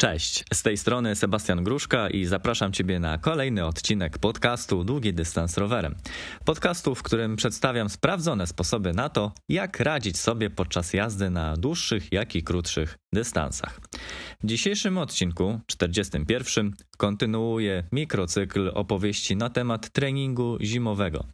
Cześć, z tej strony Sebastian Gruszka i zapraszam Ciebie na kolejny odcinek podcastu Długi Dystans Rowerem. Podcastu, w którym przedstawiam sprawdzone sposoby na to, jak radzić sobie podczas jazdy na dłuższych, jak i krótszych dystansach. W dzisiejszym odcinku, 41, kontynuuję mikrocykl opowieści na temat treningu zimowego.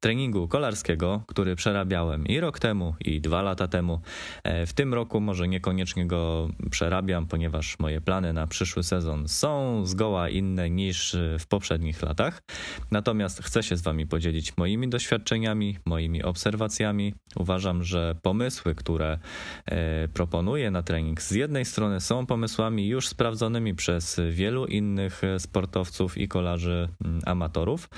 Treningu kolarskiego, który przerabiałem i rok temu, i dwa lata temu. E, w tym roku może niekoniecznie go przerabiam, ponieważ moje plany na przyszły sezon są zgoła inne niż w poprzednich latach. Natomiast chcę się z Wami podzielić moimi doświadczeniami, moimi obserwacjami. Uważam, że pomysły, które e, proponuję na trening, z jednej strony są pomysłami już sprawdzonymi przez wielu innych sportowców i kolarzy mm, amatorów.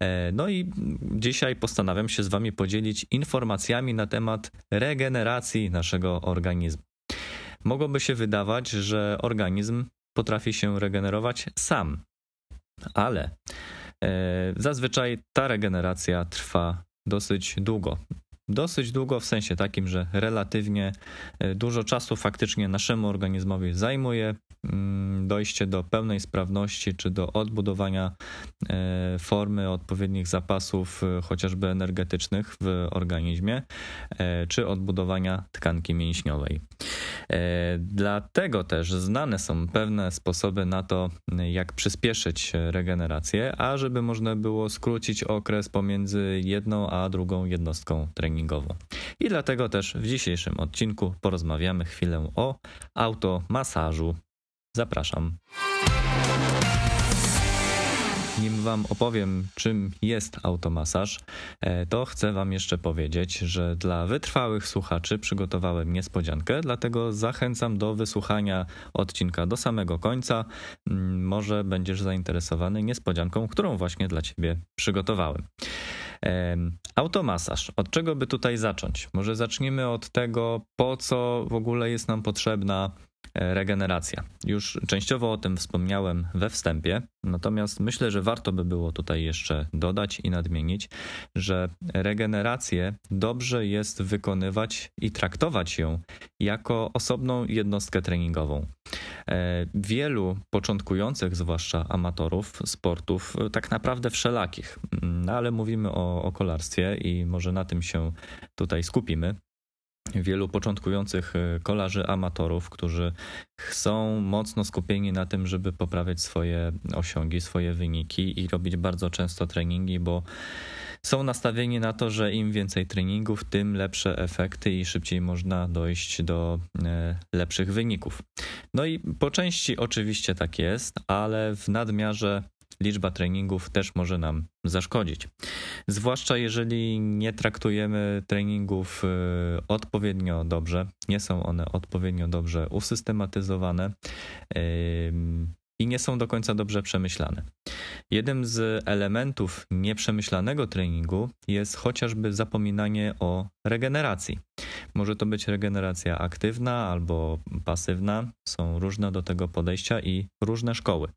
E, no i dzisiaj postanawiam się z Wami podzielić informacjami na temat regeneracji naszego organizmu. Mogłoby się wydawać, że organizm potrafi się regenerować sam, ale e, zazwyczaj ta regeneracja trwa dosyć długo. Dosyć długo w sensie takim, że relatywnie e, dużo czasu faktycznie naszemu organizmowi zajmuje mm, dojście do pełnej sprawności czy do odbudowania e, formy odpowiednich zapasów, e, chociażby energetycznych w organizmie, czy odbudowania tkanki mięśniowej. Dlatego też znane są pewne sposoby na to, jak przyspieszyć regenerację, a żeby można było skrócić okres pomiędzy jedną a drugą jednostką treningu I dlatego też w dzisiejszym odcinku porozmawiamy chwilę o automasażu. Zapraszam. Nim Wam opowiem, czym jest automasaż, e, to chcę Wam jeszcze powiedzieć, że dla wytrwałych słuchaczy przygotowałem niespodziankę, dlatego zachęcam do wysłuchania odcinka do samego końca. Mm, może będziesz zainteresowany niespodzianką, którą właśnie dla Ciebie przygotowałem. Automasaż. Od czego by tutaj zacząć? Może zacznijmy od tego, po co w ogóle jest nam potrzebna regeneracja. Już częściowo o tym wspomniałem we wstępie, natomiast myślę, że warto by było tutaj jeszcze dodać i nadmienić, że regenerację dobrze jest wykonywać i traktować ją jako osobną jednostkę treningową. E, wielu początkujących, zwłaszcza amatorów sportów, e, tak naprawdę wszelakich, no ale mówimy o, o kolarstwie i może na tym się tutaj skupimy wielu początkujących e, kolarzy amatorów, którzy są mocno skupieni na tym, żeby poprawiać swoje osiągi, swoje wyniki i robić bardzo często treningi, bo są nastawieni na to, że im więcej treningów, tym lepsze efekty i szybciej można dojść do e, lepszych wyników. No i po części oczywiście tak jest, ale w nadmiarze liczba treningów też może nam zaszkodzić. Zwłaszcza jeżeli nie traktujemy treningów e, odpowiednio dobrze, nie są one odpowiednio dobrze usystematyzowane i nie są do końca dobrze przemyślane. Jednym z elementów nieprzemyślanego treningu jest chociażby zapominanie o regeneracji. Może to być regeneracja aktywna albo pasywna, są różne do tego podejścia i różne szkoły.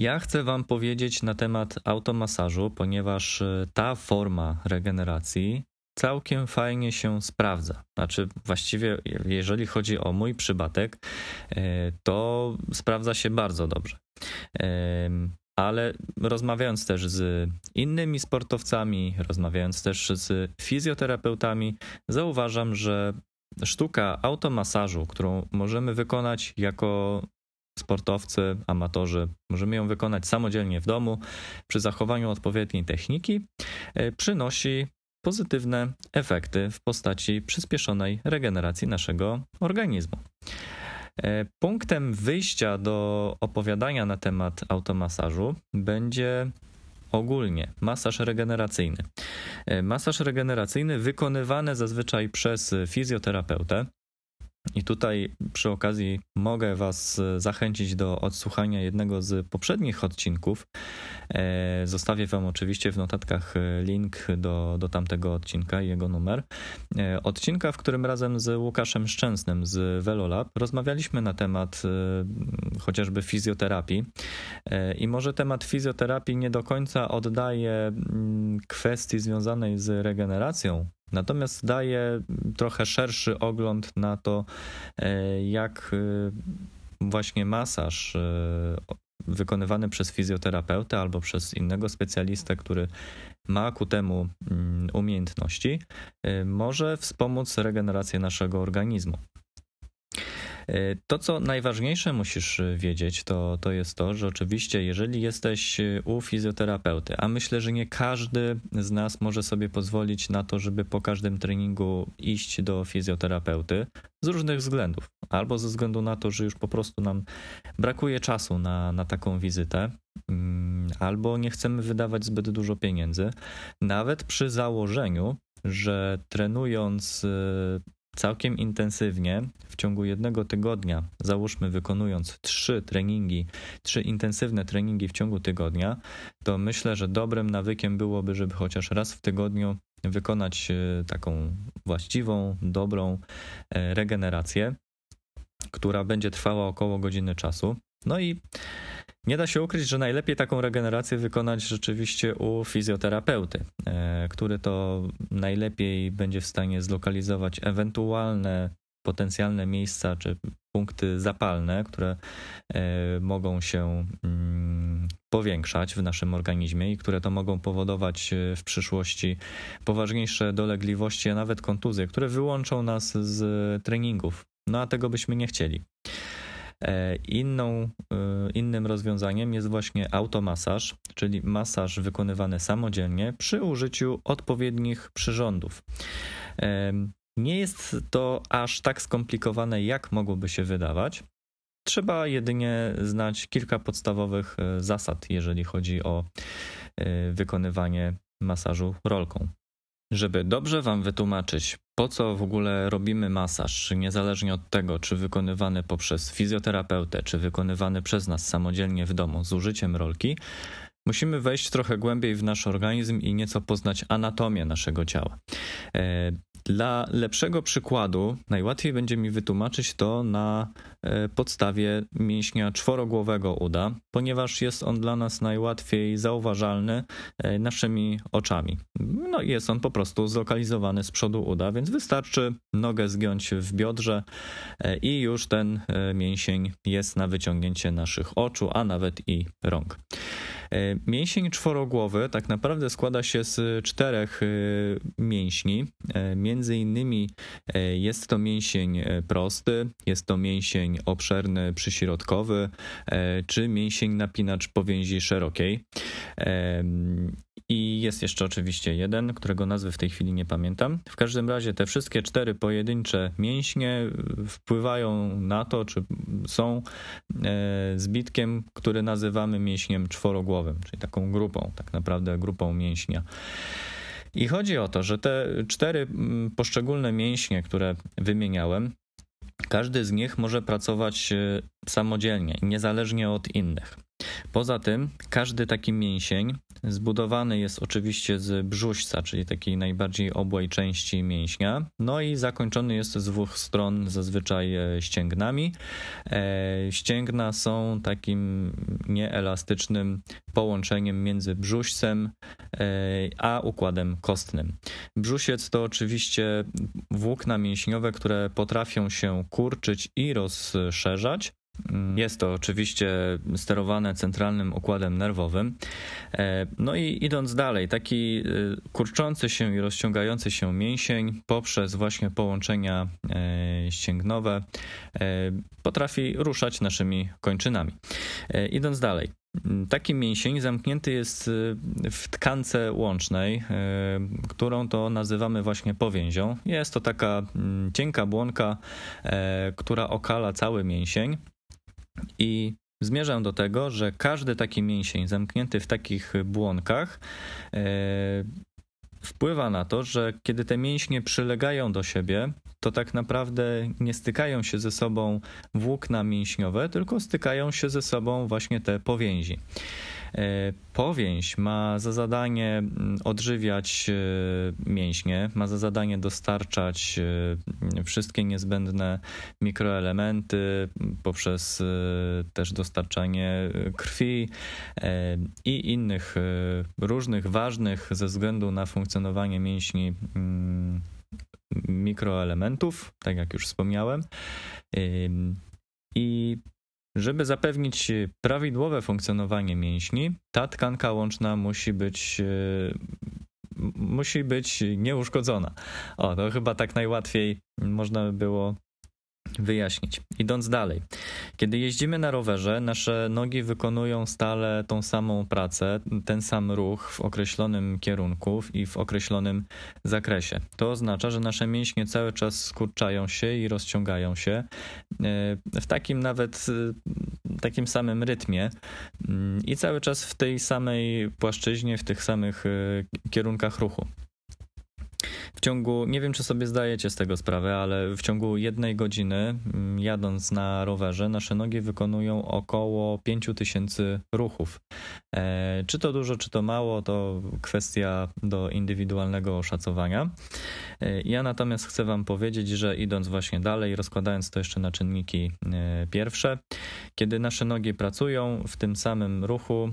Ja chcę Wam powiedzieć na temat automasażu, ponieważ e, ta forma regeneracji całkiem fajnie się sprawdza. Znaczy, właściwie, jeżeli chodzi o mój przypadek, e, to sprawdza się bardzo dobrze. Ale rozmawiając też z innymi sportowcami, rozmawiając też z fizjoterapeutami, zauważam, że sztuka automasażu, którą możemy wykonać jako sportowcy, amatorzy, możemy ją wykonać samodzielnie w domu przy zachowaniu odpowiedniej techniki, e, przynosi pozytywne efekty w postaci przyspieszonej regeneracji naszego organizmu. E, punktem wyjścia do opowiadania na temat automasażu będzie ogólnie masaż regeneracyjny. E, masaż regeneracyjny wykonywany zazwyczaj przez fizjoterapeutę. I tutaj przy okazji mogę Was e, zachęcić do odsłuchania jednego z poprzednich odcinków. E, zostawię Wam oczywiście w notatkach e, link do, do tamtego odcinka i jego numer. Odcinka, w którym razem z Łukaszem Szczęsnym z Velolab rozmawialiśmy na temat chociażby fizjoterapii. I może temat fizjoterapii nie do końca oddaje mm, kwestii związanej z regeneracją Natomiast daje trochę szerszy ogląd na to, e, jak e, właśnie masaż wykonywany przez fizjoterapeutę albo przez innego specjalistę, który ma ku temu mm, umiejętności, może wspomóc regenerację naszego organizmu. To, co najważniejsze musisz wiedzieć, to, to jest to, że oczywiście, jeżeli jesteś e, u fizjoterapeuty, a myślę, że nie każdy z nas może sobie pozwolić na to, żeby po każdym treningu iść do fizjoterapeuty z różnych względów. Albo ze względu na to, że już po prostu nam brakuje czasu na, na taką wizytę, mm, albo nie chcemy wydawać zbyt dużo pieniędzy, nawet przy założeniu, że trenując całkiem intensywnie w ciągu jednego tygodnia, załóżmy wykonując trzy treningi, trzy intensywne treningi w ciągu tygodnia, to myślę, że dobrym nawykiem byłoby, żeby chociaż raz w tygodniu wykonać e, taką właściwą, dobrą e, regenerację, która będzie trwała około godziny czasu. No i nie da się ukryć, że najlepiej taką regenerację wykonać rzeczywiście u fizjoterapeuty, e, który to najlepiej będzie w stanie zlokalizować ewentualne potencjalne miejsca czy punkty zapalne, które e, mogą się mm, powiększać w naszym organizmie i które to mogą powodować e, w przyszłości poważniejsze dolegliwości, a nawet kontuzje, które wyłączą nas z treningów. No a tego byśmy nie chcieli. E, inną, e, innym rozwiązaniem jest właśnie automasaż, czyli masaż wykonywany samodzielnie przy użyciu odpowiednich przyrządów. E, nie jest to aż tak skomplikowane, jak mogłoby się wydawać. Trzeba jedynie znać kilka podstawowych zasad, jeżeli chodzi o wykonywanie masażu rolką. Żeby dobrze Wam wytłumaczyć, po co w ogóle robimy masaż, niezależnie od tego, czy wykonywany poprzez fizjoterapeutę, czy wykonywany przez nas samodzielnie w domu z użyciem rolki, musimy wejść trochę głębiej w nasz organizm i nieco poznać anatomię naszego ciała. E, dla lepszego przykładu najłatwiej będzie mi wytłumaczyć to na e, podstawie mięśnia czworogłowego uda, ponieważ jest on dla nas najłatwiej zauważalny e, naszymi oczami. No jest on po prostu zlokalizowany z przodu uda, więc wystarczy nogę zgiąć w biodrze i już ten mięsień jest na wyciągnięcie naszych oczu, a nawet i rąk. E, mięsień czworogłowy tak naprawdę składa się z czterech e, mięśni. E, między innymi jest to mięsień prosty, jest to mięsień obszerny przyśrodkowy, czy mięsień napinacz powięzi szerokiej. I jest jeszcze oczywiście jeden, którego nazwy w tej chwili nie pamiętam. W każdym razie te wszystkie cztery pojedyncze mięśnie wpływają na to, czy są zbitkiem, który nazywamy mięśniem czworogłowym, czyli taką grupą, tak naprawdę grupą mięśnia. I chodzi o to, że te cztery poszczególne mięśnie, które wymieniałem, każdy z nich może pracować e, samodzielnie, niezależnie od innych. Poza tym, każdy taki mięsień zbudowany jest oczywiście z brzuśca, czyli takiej najbardziej obłej części mięśnia, no i zakończony jest z dwóch stron zazwyczaj e, ścięgnami. E, ścięgna są takim nieelastycznym połączeniem między brzuścem a układem kostnym. Brzusiec to oczywiście włókna mięśniowe, które potrafią się kurczyć i rozszerzać, jest to oczywiście sterowane centralnym układem nerwowym. E, no i idąc dalej, taki e, kurczący się i rozciągający się mięsień poprzez właśnie połączenia e, ścięgnowe potrafi ruszać naszymi kończynami. Idąc dalej, Taki mięsień zamknięty jest w tkance łącznej, którą to nazywamy właśnie powięzią. Jest to taka mm, cienka błonka, która okala cały mięsień. I zmierzam do tego, że każdy taki mięsień zamknięty w takich błonkach e, wpływa na to, że kiedy te mięśnie przylegają do siebie, to tak naprawdę nie stykają się ze sobą włókna mięśniowe, tylko stykają się ze sobą właśnie te powięzi. E, powięź ma za zadanie mm, odżywiać e, mięśnie, ma za zadanie dostarczać e, wszystkie niezbędne mikroelementy poprzez też dostarczanie krwi i innych różnych ważnych ze względu na funkcjonowanie mięśni mm, mikroelementów, tak jak już wspomniałem. I Żeby zapewnić prawidłowe funkcjonowanie mięśni, ta tkanka łączna musi być musi być nieuszkodzona. O, to chyba tak najłatwiej można by było wyjaśnić. Idąc dalej, kiedy jeździmy na rowerze, nasze nogi wykonują stale tą samą pracę, ten sam ruch w określonym kierunku i w określonym zakresie. To oznacza, że nasze mięśnie cały czas skurczają się i rozciągają się e, w takim nawet e, takim samym rytmie mm, i cały czas w tej samej płaszczyźnie, w tych samych e, kierunkach ruchu. W ciągu, nie wiem czy sobie zdajecie z tego sprawę, ale w ciągu jednej godziny mm, jadąc na rowerze, nasze nogi wykonują około 5000 ruchów. E, czy to dużo, czy to mało, to kwestia do indywidualnego oszacowania. E, ja natomiast chcę Wam powiedzieć, że idąc właśnie dalej, rozkładając to jeszcze na czynniki e, pierwsze, kiedy nasze nogi pracują w tym samym ruchu,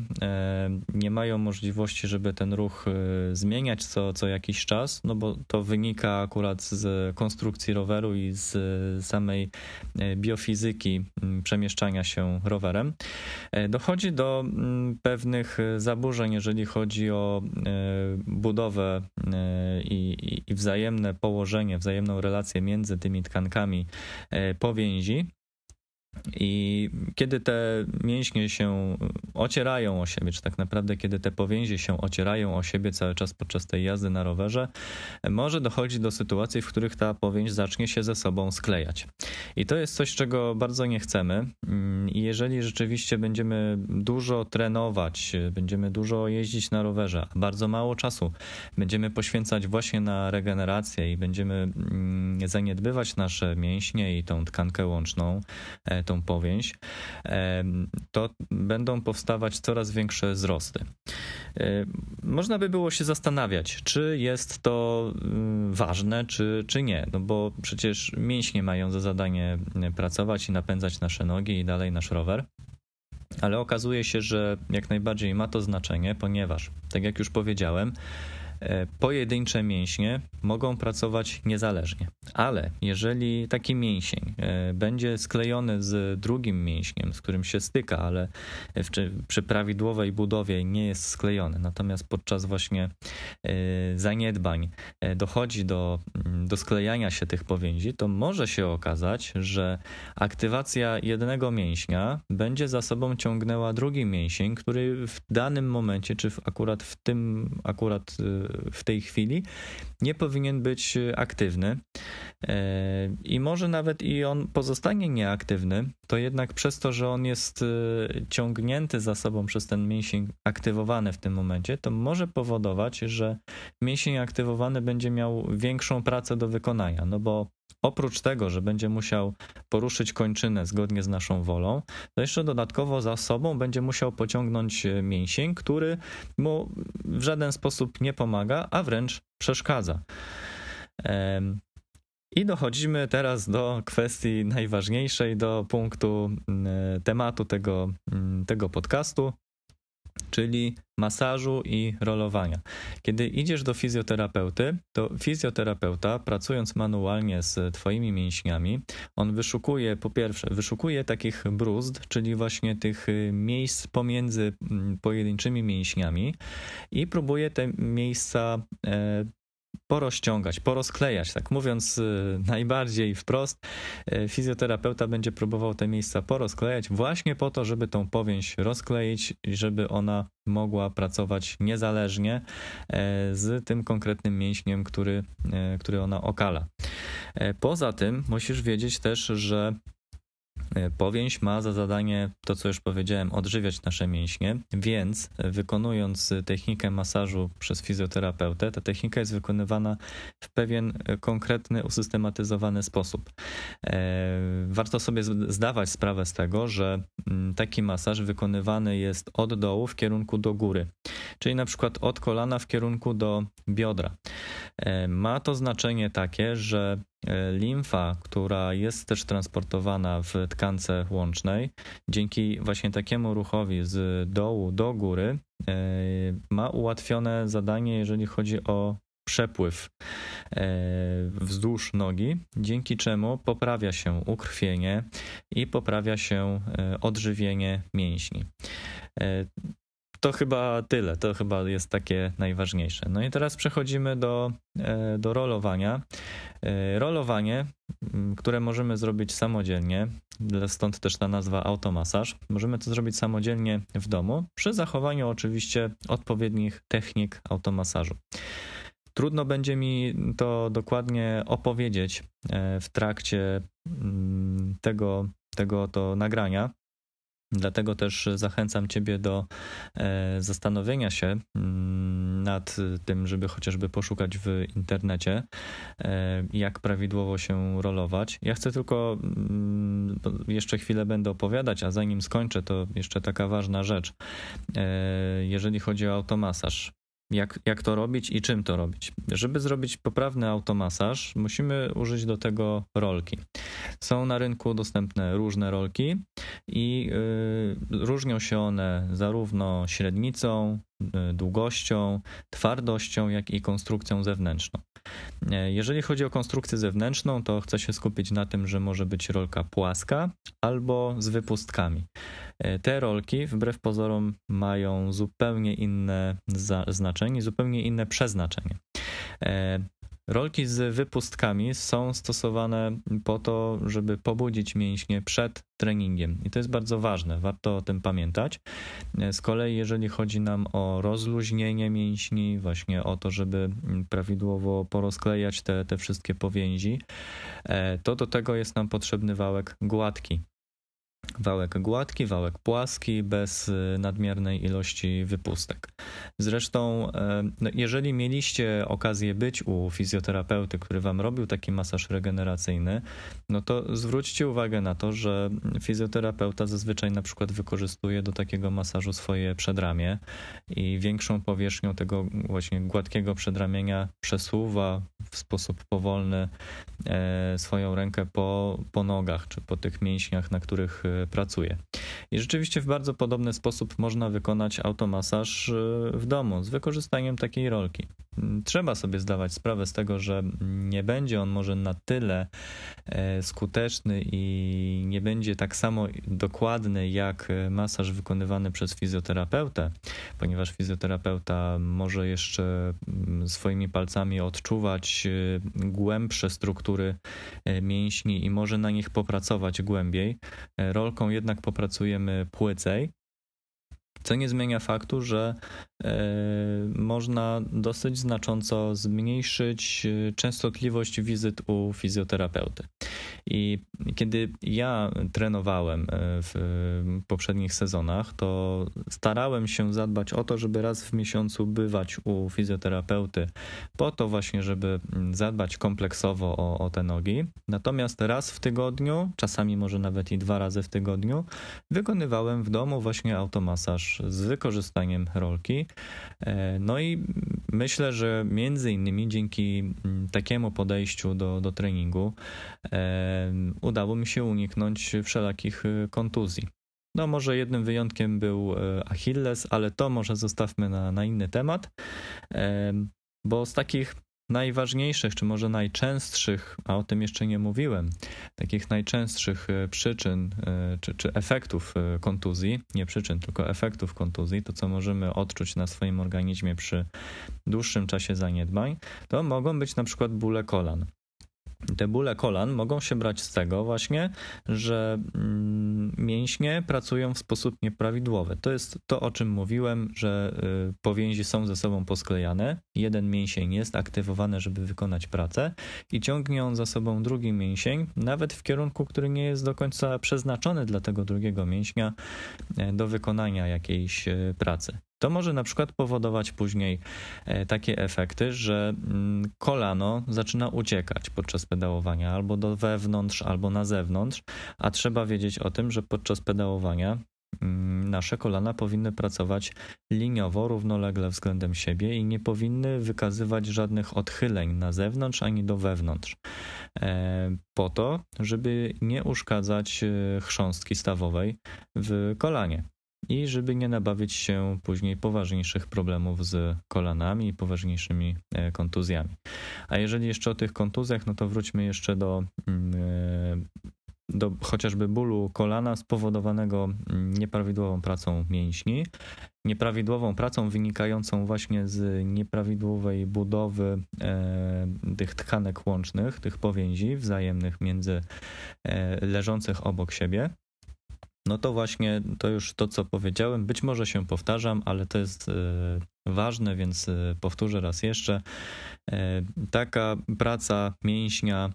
nie mają możliwości, żeby ten ruch zmieniać co, co jakiś czas, no bo to wynika akurat z konstrukcji roweru i z samej biofizyki przemieszczania się rowerem. Dochodzi do pewnych e, zaburzeń, jeżeli chodzi o e, budowę e, i, i wzajemne położenie, wzajemną relację między tymi tkankami powięzi. I kiedy te mięśnie się ocierają o siebie, czy tak naprawdę kiedy te powięzie się ocierają o siebie cały czas podczas tej jazdy na rowerze, może dochodzić do sytuacji, w których ta powięź zacznie się ze sobą sklejać. I to jest coś, czego bardzo nie chcemy. I jeżeli rzeczywiście będziemy dużo trenować, będziemy dużo jeździć na rowerze, a bardzo mało czasu będziemy poświęcać właśnie na regenerację i będziemy mm, zaniedbywać nasze mięśnie i tą tkankę łączną, e, tą powięź, to będą powstawać coraz większe wzrosty. Można by było się zastanawiać, czy jest to ważne, czy, czy nie, no bo przecież mięśnie mają za zadanie pracować i napędzać nasze nogi i dalej nasz rower. Ale okazuje się, że jak najbardziej ma to znaczenie, ponieważ, tak jak już powiedziałem, pojedyncze mięśnie mogą pracować niezależnie, ale jeżeli taki mięsień e, będzie sklejony z drugim mięśniem, z którym się styka, ale przy prawidłowej budowie nie jest sklejony, natomiast podczas właśnie e, zaniedbań dochodzi do, mm, do sklejania się tych powięzi, to może się okazać, że aktywacja jednego mięśnia będzie za sobą ciągnęła drugi mięsień, który w danym momencie, czy w, akurat w tym akurat w tej chwili, nie powinien być aktywny. E, I może nawet i on pozostanie nieaktywny, to jednak przez to, że on jest e, ciągnięty za sobą przez ten mięsień aktywowany w tym momencie, to może powodować, że mięsień aktywowany będzie miał większą pracę do wykonania, no bo oprócz tego, że będzie musiał poruszyć kończynę zgodnie z naszą wolą, to jeszcze dodatkowo za sobą będzie musiał pociągnąć e, mięsień, który mu w żaden sposób nie pomaga, a wręcz przeszkadza. I dochodzimy teraz do kwestii najważniejszej, do punktu tematu tego, tego podcastu, czyli masażu i rolowania. Kiedy idziesz do fizjoterapeuty, to fizjoterapeuta, pracując manualnie z Twoimi mięśniami, on wyszukuje, po pierwsze, wyszukuje takich bruzd, czyli właśnie tych y, miejsc pomiędzy mm, pojedynczymi mięśniami i próbuje te miejsca e, porozciągać, porozklejać. Tak mówiąc y, najbardziej wprost, y, fizjoterapeuta będzie próbował te miejsca porozklejać właśnie po to, żeby tą powięź rozkleić i żeby ona mogła pracować niezależnie e, z tym konkretnym mięśniem, który, który ona okala. Poza tym musisz wiedzieć też, że powięź ma za zadanie to, co już powiedziałem, odżywiać nasze mięśnie, więc wykonując technikę masażu przez fizjoterapeutę, ta technika jest wykonywana w pewien konkretny, usystematyzowany sposób. E, warto sobie zdawać sprawę z tego, że mm, taki masaż wykonywany jest od dołu w kierunku do góry, czyli na przykład od kolana w kierunku do biodra. E, ma to znaczenie takie, że E, limfa, która jest też transportowana w tkance łącznej, dzięki właśnie takiemu ruchowi z dołu do góry, e, ma ułatwione zadanie, jeżeli chodzi o przepływ wzdłuż nogi, dzięki czemu poprawia się ukrwienie i poprawia się odżywienie mięśni. To chyba tyle, to chyba jest takie najważniejsze. No i teraz przechodzimy do, e, do rolowania. E, rolowanie, które możemy zrobić samodzielnie, stąd też ta nazwa automasaż. Możemy to zrobić samodzielnie w domu, przy zachowaniu oczywiście odpowiednich technik automasażu. Trudno będzie mi to dokładnie opowiedzieć e, w trakcie tego, tego to nagrania, Dlatego też zachęcam Ciebie do e, zastanowienia się mm, nad tym, żeby chociażby poszukać w internecie, e, jak prawidłowo się rolować. Ja chcę tylko, mm, jeszcze chwilę będę opowiadać, a zanim skończę, to jeszcze taka ważna rzecz. E, jeżeli chodzi o automasaż, jak, jak to robić i czym to robić. Żeby zrobić poprawny automasaż, musimy użyć do tego rolki. Są na rynku dostępne różne rolki i yy, różnią się one zarówno średnicą, długością, twardością, jak i konstrukcją zewnętrzną. Yy, jeżeli chodzi o konstrukcję zewnętrzną, to chcę się skupić na tym, że może być rolka płaska albo z wypustkami. E, te rolki, wbrew pozorom, mają zupełnie inne znaczenie, zupełnie inne przeznaczenie. E, rolki z wypustkami są stosowane po to, żeby pobudzić mięśnie przed treningiem. I to jest bardzo ważne, warto o tym pamiętać. E, z kolei, jeżeli chodzi nam o rozluźnienie mięśni, właśnie o to, żeby prawidłowo porozklejać te, te wszystkie powięzi, to do tego jest nam potrzebny wałek gładki. Wałek gładki, wałek płaski, bez y, nadmiernej ilości wypustek. Zresztą, e, no, jeżeli mieliście okazję być u fizjoterapeuty, który wam robił taki masaż regeneracyjny, no to zwróćcie uwagę na to, że fizjoterapeuta zazwyczaj na przykład wykorzystuje do takiego masażu swoje przedramię i większą powierzchnią tego właśnie gładkiego przedramienia przesuwa w sposób powolny e, swoją rękę po, po nogach czy po tych mięśniach, na których e, pracuje. I rzeczywiście w bardzo podobny sposób można wykonać automasaż w domu z wykorzystaniem takiej rolki. Trzeba sobie zdawać sprawę z tego, że nie będzie on może na tyle e, skuteczny i nie będzie tak samo dokładny jak masaż wykonywany przez fizjoterapeutę, ponieważ fizjoterapeuta może jeszcze mm, swoimi palcami odczuwać e, głębsze struktury e, mięśni i może na nich popracować głębiej. Rolką jednak popracujemy płycej, co nie zmienia faktu, że e, można dosyć znacząco zmniejszyć e, częstotliwość wizyt u fizjoterapeuty. I kiedy ja trenowałem e, w poprzednich sezonach, to starałem się zadbać o to, żeby raz w miesiącu bywać u fizjoterapeuty, po to właśnie, żeby zadbać kompleksowo o, o te nogi. Natomiast raz w tygodniu, czasami może nawet i dwa razy w tygodniu, wykonywałem w domu właśnie automasaż z wykorzystaniem rolki. E, no i myślę, że między innymi dzięki takiemu podejściu do, do treningu e, udało mi się uniknąć wszelakich e, kontuzji. No, może jednym wyjątkiem był Achilles, ale to może zostawmy na, na inny temat, bo z takich najważniejszych, czy może najczęstszych, a o tym jeszcze nie mówiłem, takich najczęstszych e, przyczyn e, czy, czy efektów e, kontuzji, nie przyczyn, tylko efektów kontuzji, to co możemy odczuć na swoim organizmie przy dłuższym czasie zaniedbań, to mogą być na przykład bóle kolan. Te bóle kolan mogą się brać z tego właśnie, że mm, mięśnie pracują w sposób nieprawidłowy. To jest to, o czym mówiłem, że y, powięzi są ze sobą posklejane. Jeden mięsień jest aktywowany, żeby wykonać pracę i ciągnie on za sobą drugi mięsień, nawet w kierunku, który nie jest do końca przeznaczony dla tego drugiego mięśnia e, do wykonania jakiejś e, pracy. To może na przykład powodować później e, takie efekty, że mm, kolano zaczyna uciekać podczas pedałowania albo do wewnątrz, albo na zewnątrz, a trzeba wiedzieć o tym, że podczas pedałowania mm, nasze kolana powinny pracować liniowo, równolegle względem siebie i nie powinny wykazywać żadnych odchyleń na zewnątrz ani do wewnątrz. E, po to, żeby nie uszkadzać e, chrząstki stawowej w kolanie. I żeby nie nabawić się później poważniejszych problemów z kolanami i poważniejszymi e, kontuzjami. A jeżeli jeszcze o tych kontuzjach, no to wróćmy jeszcze do mm, e, do chociażby bólu kolana spowodowanego mm, nieprawidłową pracą mięśni, nieprawidłową pracą wynikającą właśnie z nieprawidłowej budowy e, tych tkanek łącznych, tych powięzi wzajemnych między leżących obok siebie no to właśnie to już to, co powiedziałem. Być może się powtarzam, ale to jest e, ważne, więc e, powtórzę raz jeszcze. E, taka praca mięśnia,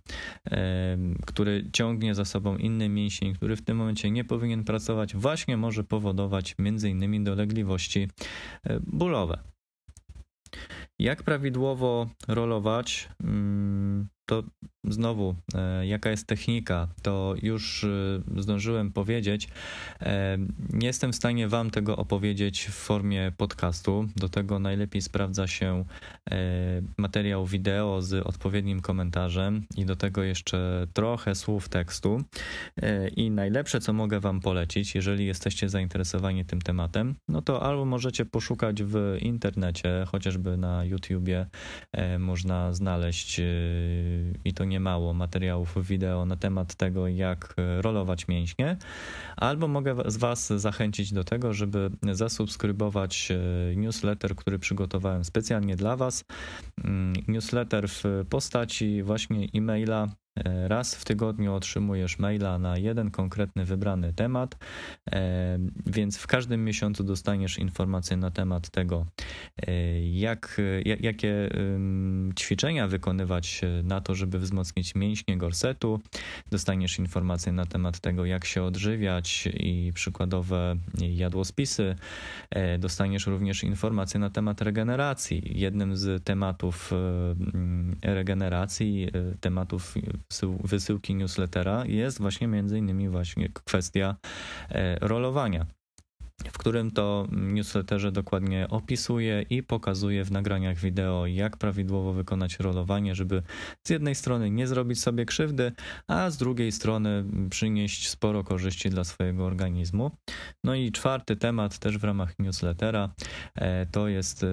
który ciągnie za sobą inny mięsień, który w tym momencie nie powinien pracować, właśnie może powodować innymi dolegliwości bólowe. Jak prawidłowo rolować? To znowu, e, jaka jest technika, to już e, zdążyłem powiedzieć. E, nie jestem w stanie Wam tego opowiedzieć w formie podcastu. Do tego najlepiej sprawdza się materiał wideo z odpowiednim komentarzem i do tego jeszcze trochę słów tekstu. I najlepsze, co mogę Wam polecić, jeżeli jesteście zainteresowani tym tematem, no to albo możecie poszukać w internecie, chociażby na YouTubie, można znaleźć i to nie mało materiałów wideo na temat tego, jak rolować mięśnie, albo mogę z Was zachęcić do tego, żeby zasubskrybować e, newsletter, który przygotowałem specjalnie dla Was. Mm, newsletter w postaci właśnie e-maila E, raz w tygodniu otrzymujesz maila na jeden konkretny wybrany temat, e, więc w każdym miesiącu dostaniesz informacje na temat tego, e, jak, jakie ćwiczenia wykonywać na to, żeby wzmocnić mięśnie gorsetu. Dostaniesz informacje na temat tego, jak się odżywiać i przykładowe jadłospisy. Dostaniesz również informacje na temat regeneracji. Jednym z tematów regeneracji, tematów wysyłki newslettera jest właśnie między innymi właśnie kwestia e, rolowania w którym to newsletterze dokładnie opisuje i pokazuje w nagraniach wideo, jak prawidłowo wykonać rolowanie, żeby z jednej strony nie zrobić sobie krzywdy, a z drugiej strony przynieść sporo korzyści dla swojego organizmu. No i czwarty temat też w ramach newslettera e, to jest e,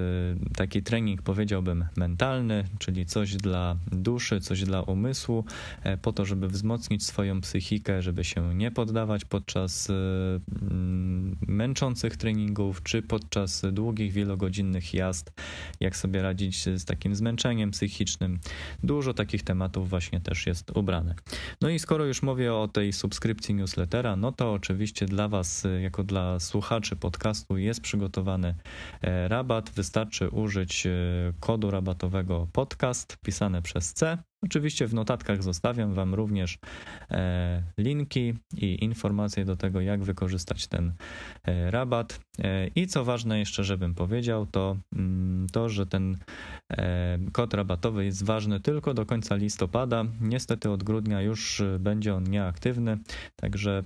taki trening, powiedziałbym, mentalny, czyli coś dla duszy, coś dla umysłu, e, po to, żeby wzmocnić swoją psychikę, żeby się nie poddawać podczas męczenia męczących treningów, czy podczas długich, wielogodzinnych jazd, jak sobie radzić z takim zmęczeniem psychicznym. Dużo takich tematów właśnie też jest ubrane. No i skoro już mówię o tej subskrypcji newslettera, no to oczywiście dla Was, jako dla słuchaczy podcastu, jest przygotowany e, rabat. Wystarczy użyć e, kodu rabatowego podcast pisane przez C Oczywiście w notatkach zostawiam Wam również e, linki i informacje do tego, jak wykorzystać ten e, rabat. E, I co ważne jeszcze, żebym powiedział, to mm, to, że ten kod rabatowy jest ważny tylko do końca listopada. Niestety od grudnia już będzie on nieaktywny, także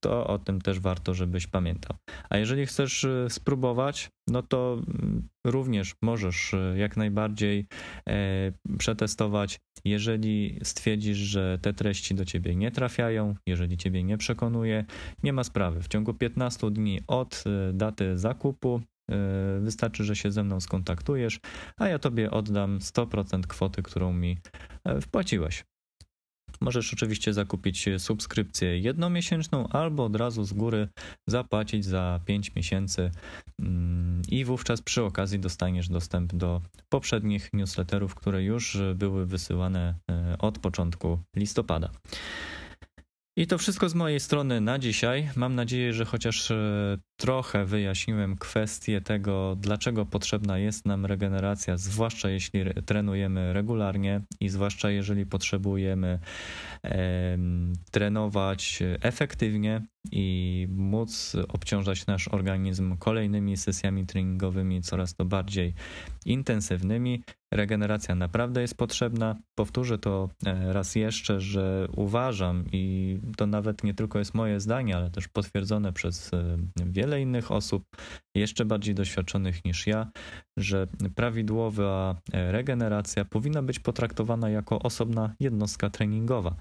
to o tym też warto, żebyś pamiętał. A jeżeli chcesz spróbować, no to mm, również możesz e, jak najbardziej e, przetestować. Jeżeli stwierdzisz, że te treści do ciebie nie trafiają, jeżeli ciebie nie przekonuje, nie ma sprawy. W ciągu 15 dni od e, daty zakupu Wystarczy, że się ze mną skontaktujesz, a ja tobie oddam 100% kwoty, którą mi wpłaciłeś. Możesz oczywiście zakupić subskrypcję jednomiesięczną albo od razu z góry zapłacić za 5 miesięcy mm, i wówczas przy okazji dostaniesz dostęp do poprzednich newsletterów, które już były wysyłane e, od początku listopada. I to wszystko z mojej strony na dzisiaj. Mam nadzieję, że chociaż e, trochę wyjaśniłem kwestię tego, dlaczego potrzebna jest nam regeneracja, zwłaszcza jeśli trenujemy regularnie i zwłaszcza jeżeli potrzebujemy e, trenować efektywnie i móc obciążać nasz organizm kolejnymi sesjami treningowymi coraz to bardziej intensywnymi. Regeneracja naprawdę jest potrzebna. Powtórzę to e, raz jeszcze, że uważam i to nawet nie tylko jest moje zdanie, ale też potwierdzone przez e, wiele innych osób, jeszcze bardziej doświadczonych niż ja, że prawidłowa e, regeneracja powinna być potraktowana jako osobna jednostka treningowa.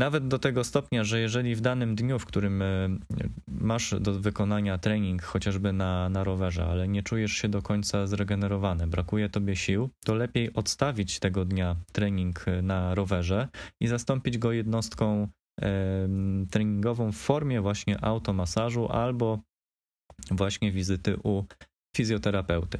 Nawet do tego stopnia, że jeżeli w danym dniu, w którym masz do wykonania trening chociażby na, na rowerze, ale nie czujesz się do końca zregenerowany, brakuje tobie sił, to lepiej odstawić tego dnia trening na rowerze i zastąpić go jednostką treningową w formie właśnie automasażu albo właśnie wizyty u fizjoterapeuty.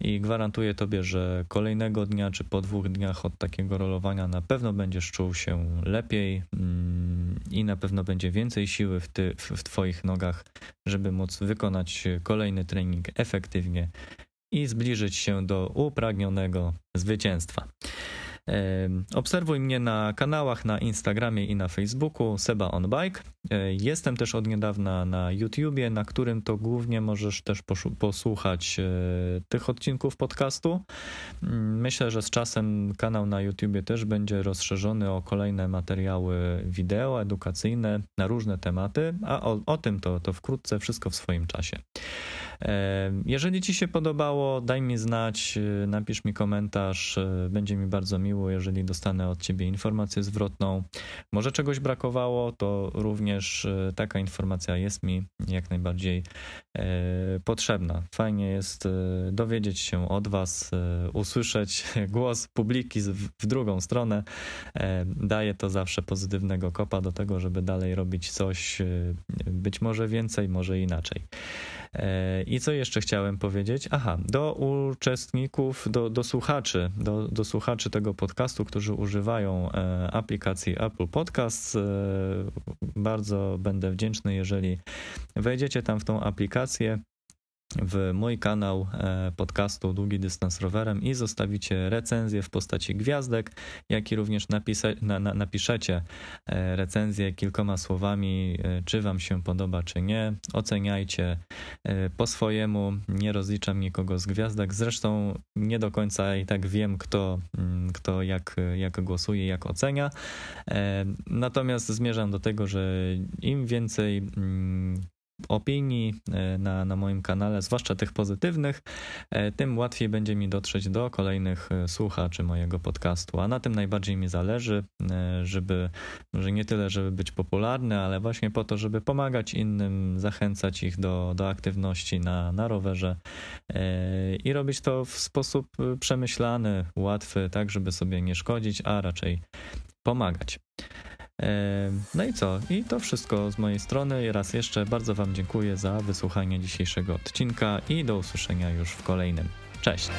I gwarantuję tobie, że kolejnego dnia czy po dwóch dniach od takiego rolowania na pewno będziesz czuł się lepiej mm, i na pewno będzie więcej siły w, ty, w twoich nogach, żeby móc wykonać kolejny trening efektywnie i zbliżyć się do upragnionego zwycięstwa. Obserwuj mnie na kanałach na Instagramie i na Facebooku Seba on Bike. E, jestem też od niedawna na YouTubie, na którym to głównie możesz też posłuchać e, tych odcinków podcastu. Mm, myślę, że z czasem kanał na YouTubie też będzie rozszerzony o kolejne materiały wideo, edukacyjne na różne tematy, a o, o tym to, to wkrótce wszystko w swoim czasie. Jeżeli Ci się podobało, daj mi znać, e, napisz mi komentarz, będzie mi bardzo miło, jeżeli dostanę od Ciebie informację zwrotną. Może czegoś brakowało, to również e, taka informacja jest mi jak najbardziej e, potrzebna. Fajnie jest dowiedzieć się od Was, usłyszeć głos publiki w drugą stronę. Daje to zawsze pozytywnego kopa do tego, żeby dalej robić coś, być może więcej, może inaczej. E, I co jeszcze chciałem powiedzieć? Aha, do uczestników, do, do słuchaczy, do, do słuchaczy tego podcastu, którzy używają e, aplikacji Apple Podcasts, e, bardzo będę wdzięczny, jeżeli wejdziecie tam w tą aplikację w mój kanał e, podcastu Długi Dystans Rowerem i zostawicie recenzję w postaci gwiazdek, jak i również napisa- na, na, napiszecie e, recenzję kilkoma słowami, e, czy Wam się podoba, czy nie. Oceniajcie po swojemu, nie rozliczam nikogo z gwiazdek. Zresztą nie do końca i tak wiem, kto, mm, kto jak, jak głosuje, jak ocenia. Natomiast zmierzam do tego, że im więcej mm, opinii e, na, na moim kanale, zwłaszcza tych pozytywnych, e, tym łatwiej będzie mi dotrzeć do kolejnych e, słuchaczy mojego podcastu. A na tym najbardziej mi zależy, żeby, może nie tyle, żeby być popularny, ale właśnie po to, żeby pomagać innym, zachęcać ich do, do aktywności na, na rowerze i robić to w sposób przemyślany, łatwy, tak, żeby sobie nie szkodzić, a raczej pomagać. No i co? I to wszystko z mojej strony. Raz jeszcze bardzo Wam dziękuję za wysłuchanie dzisiejszego odcinka i do usłyszenia już w kolejnym. Cześć!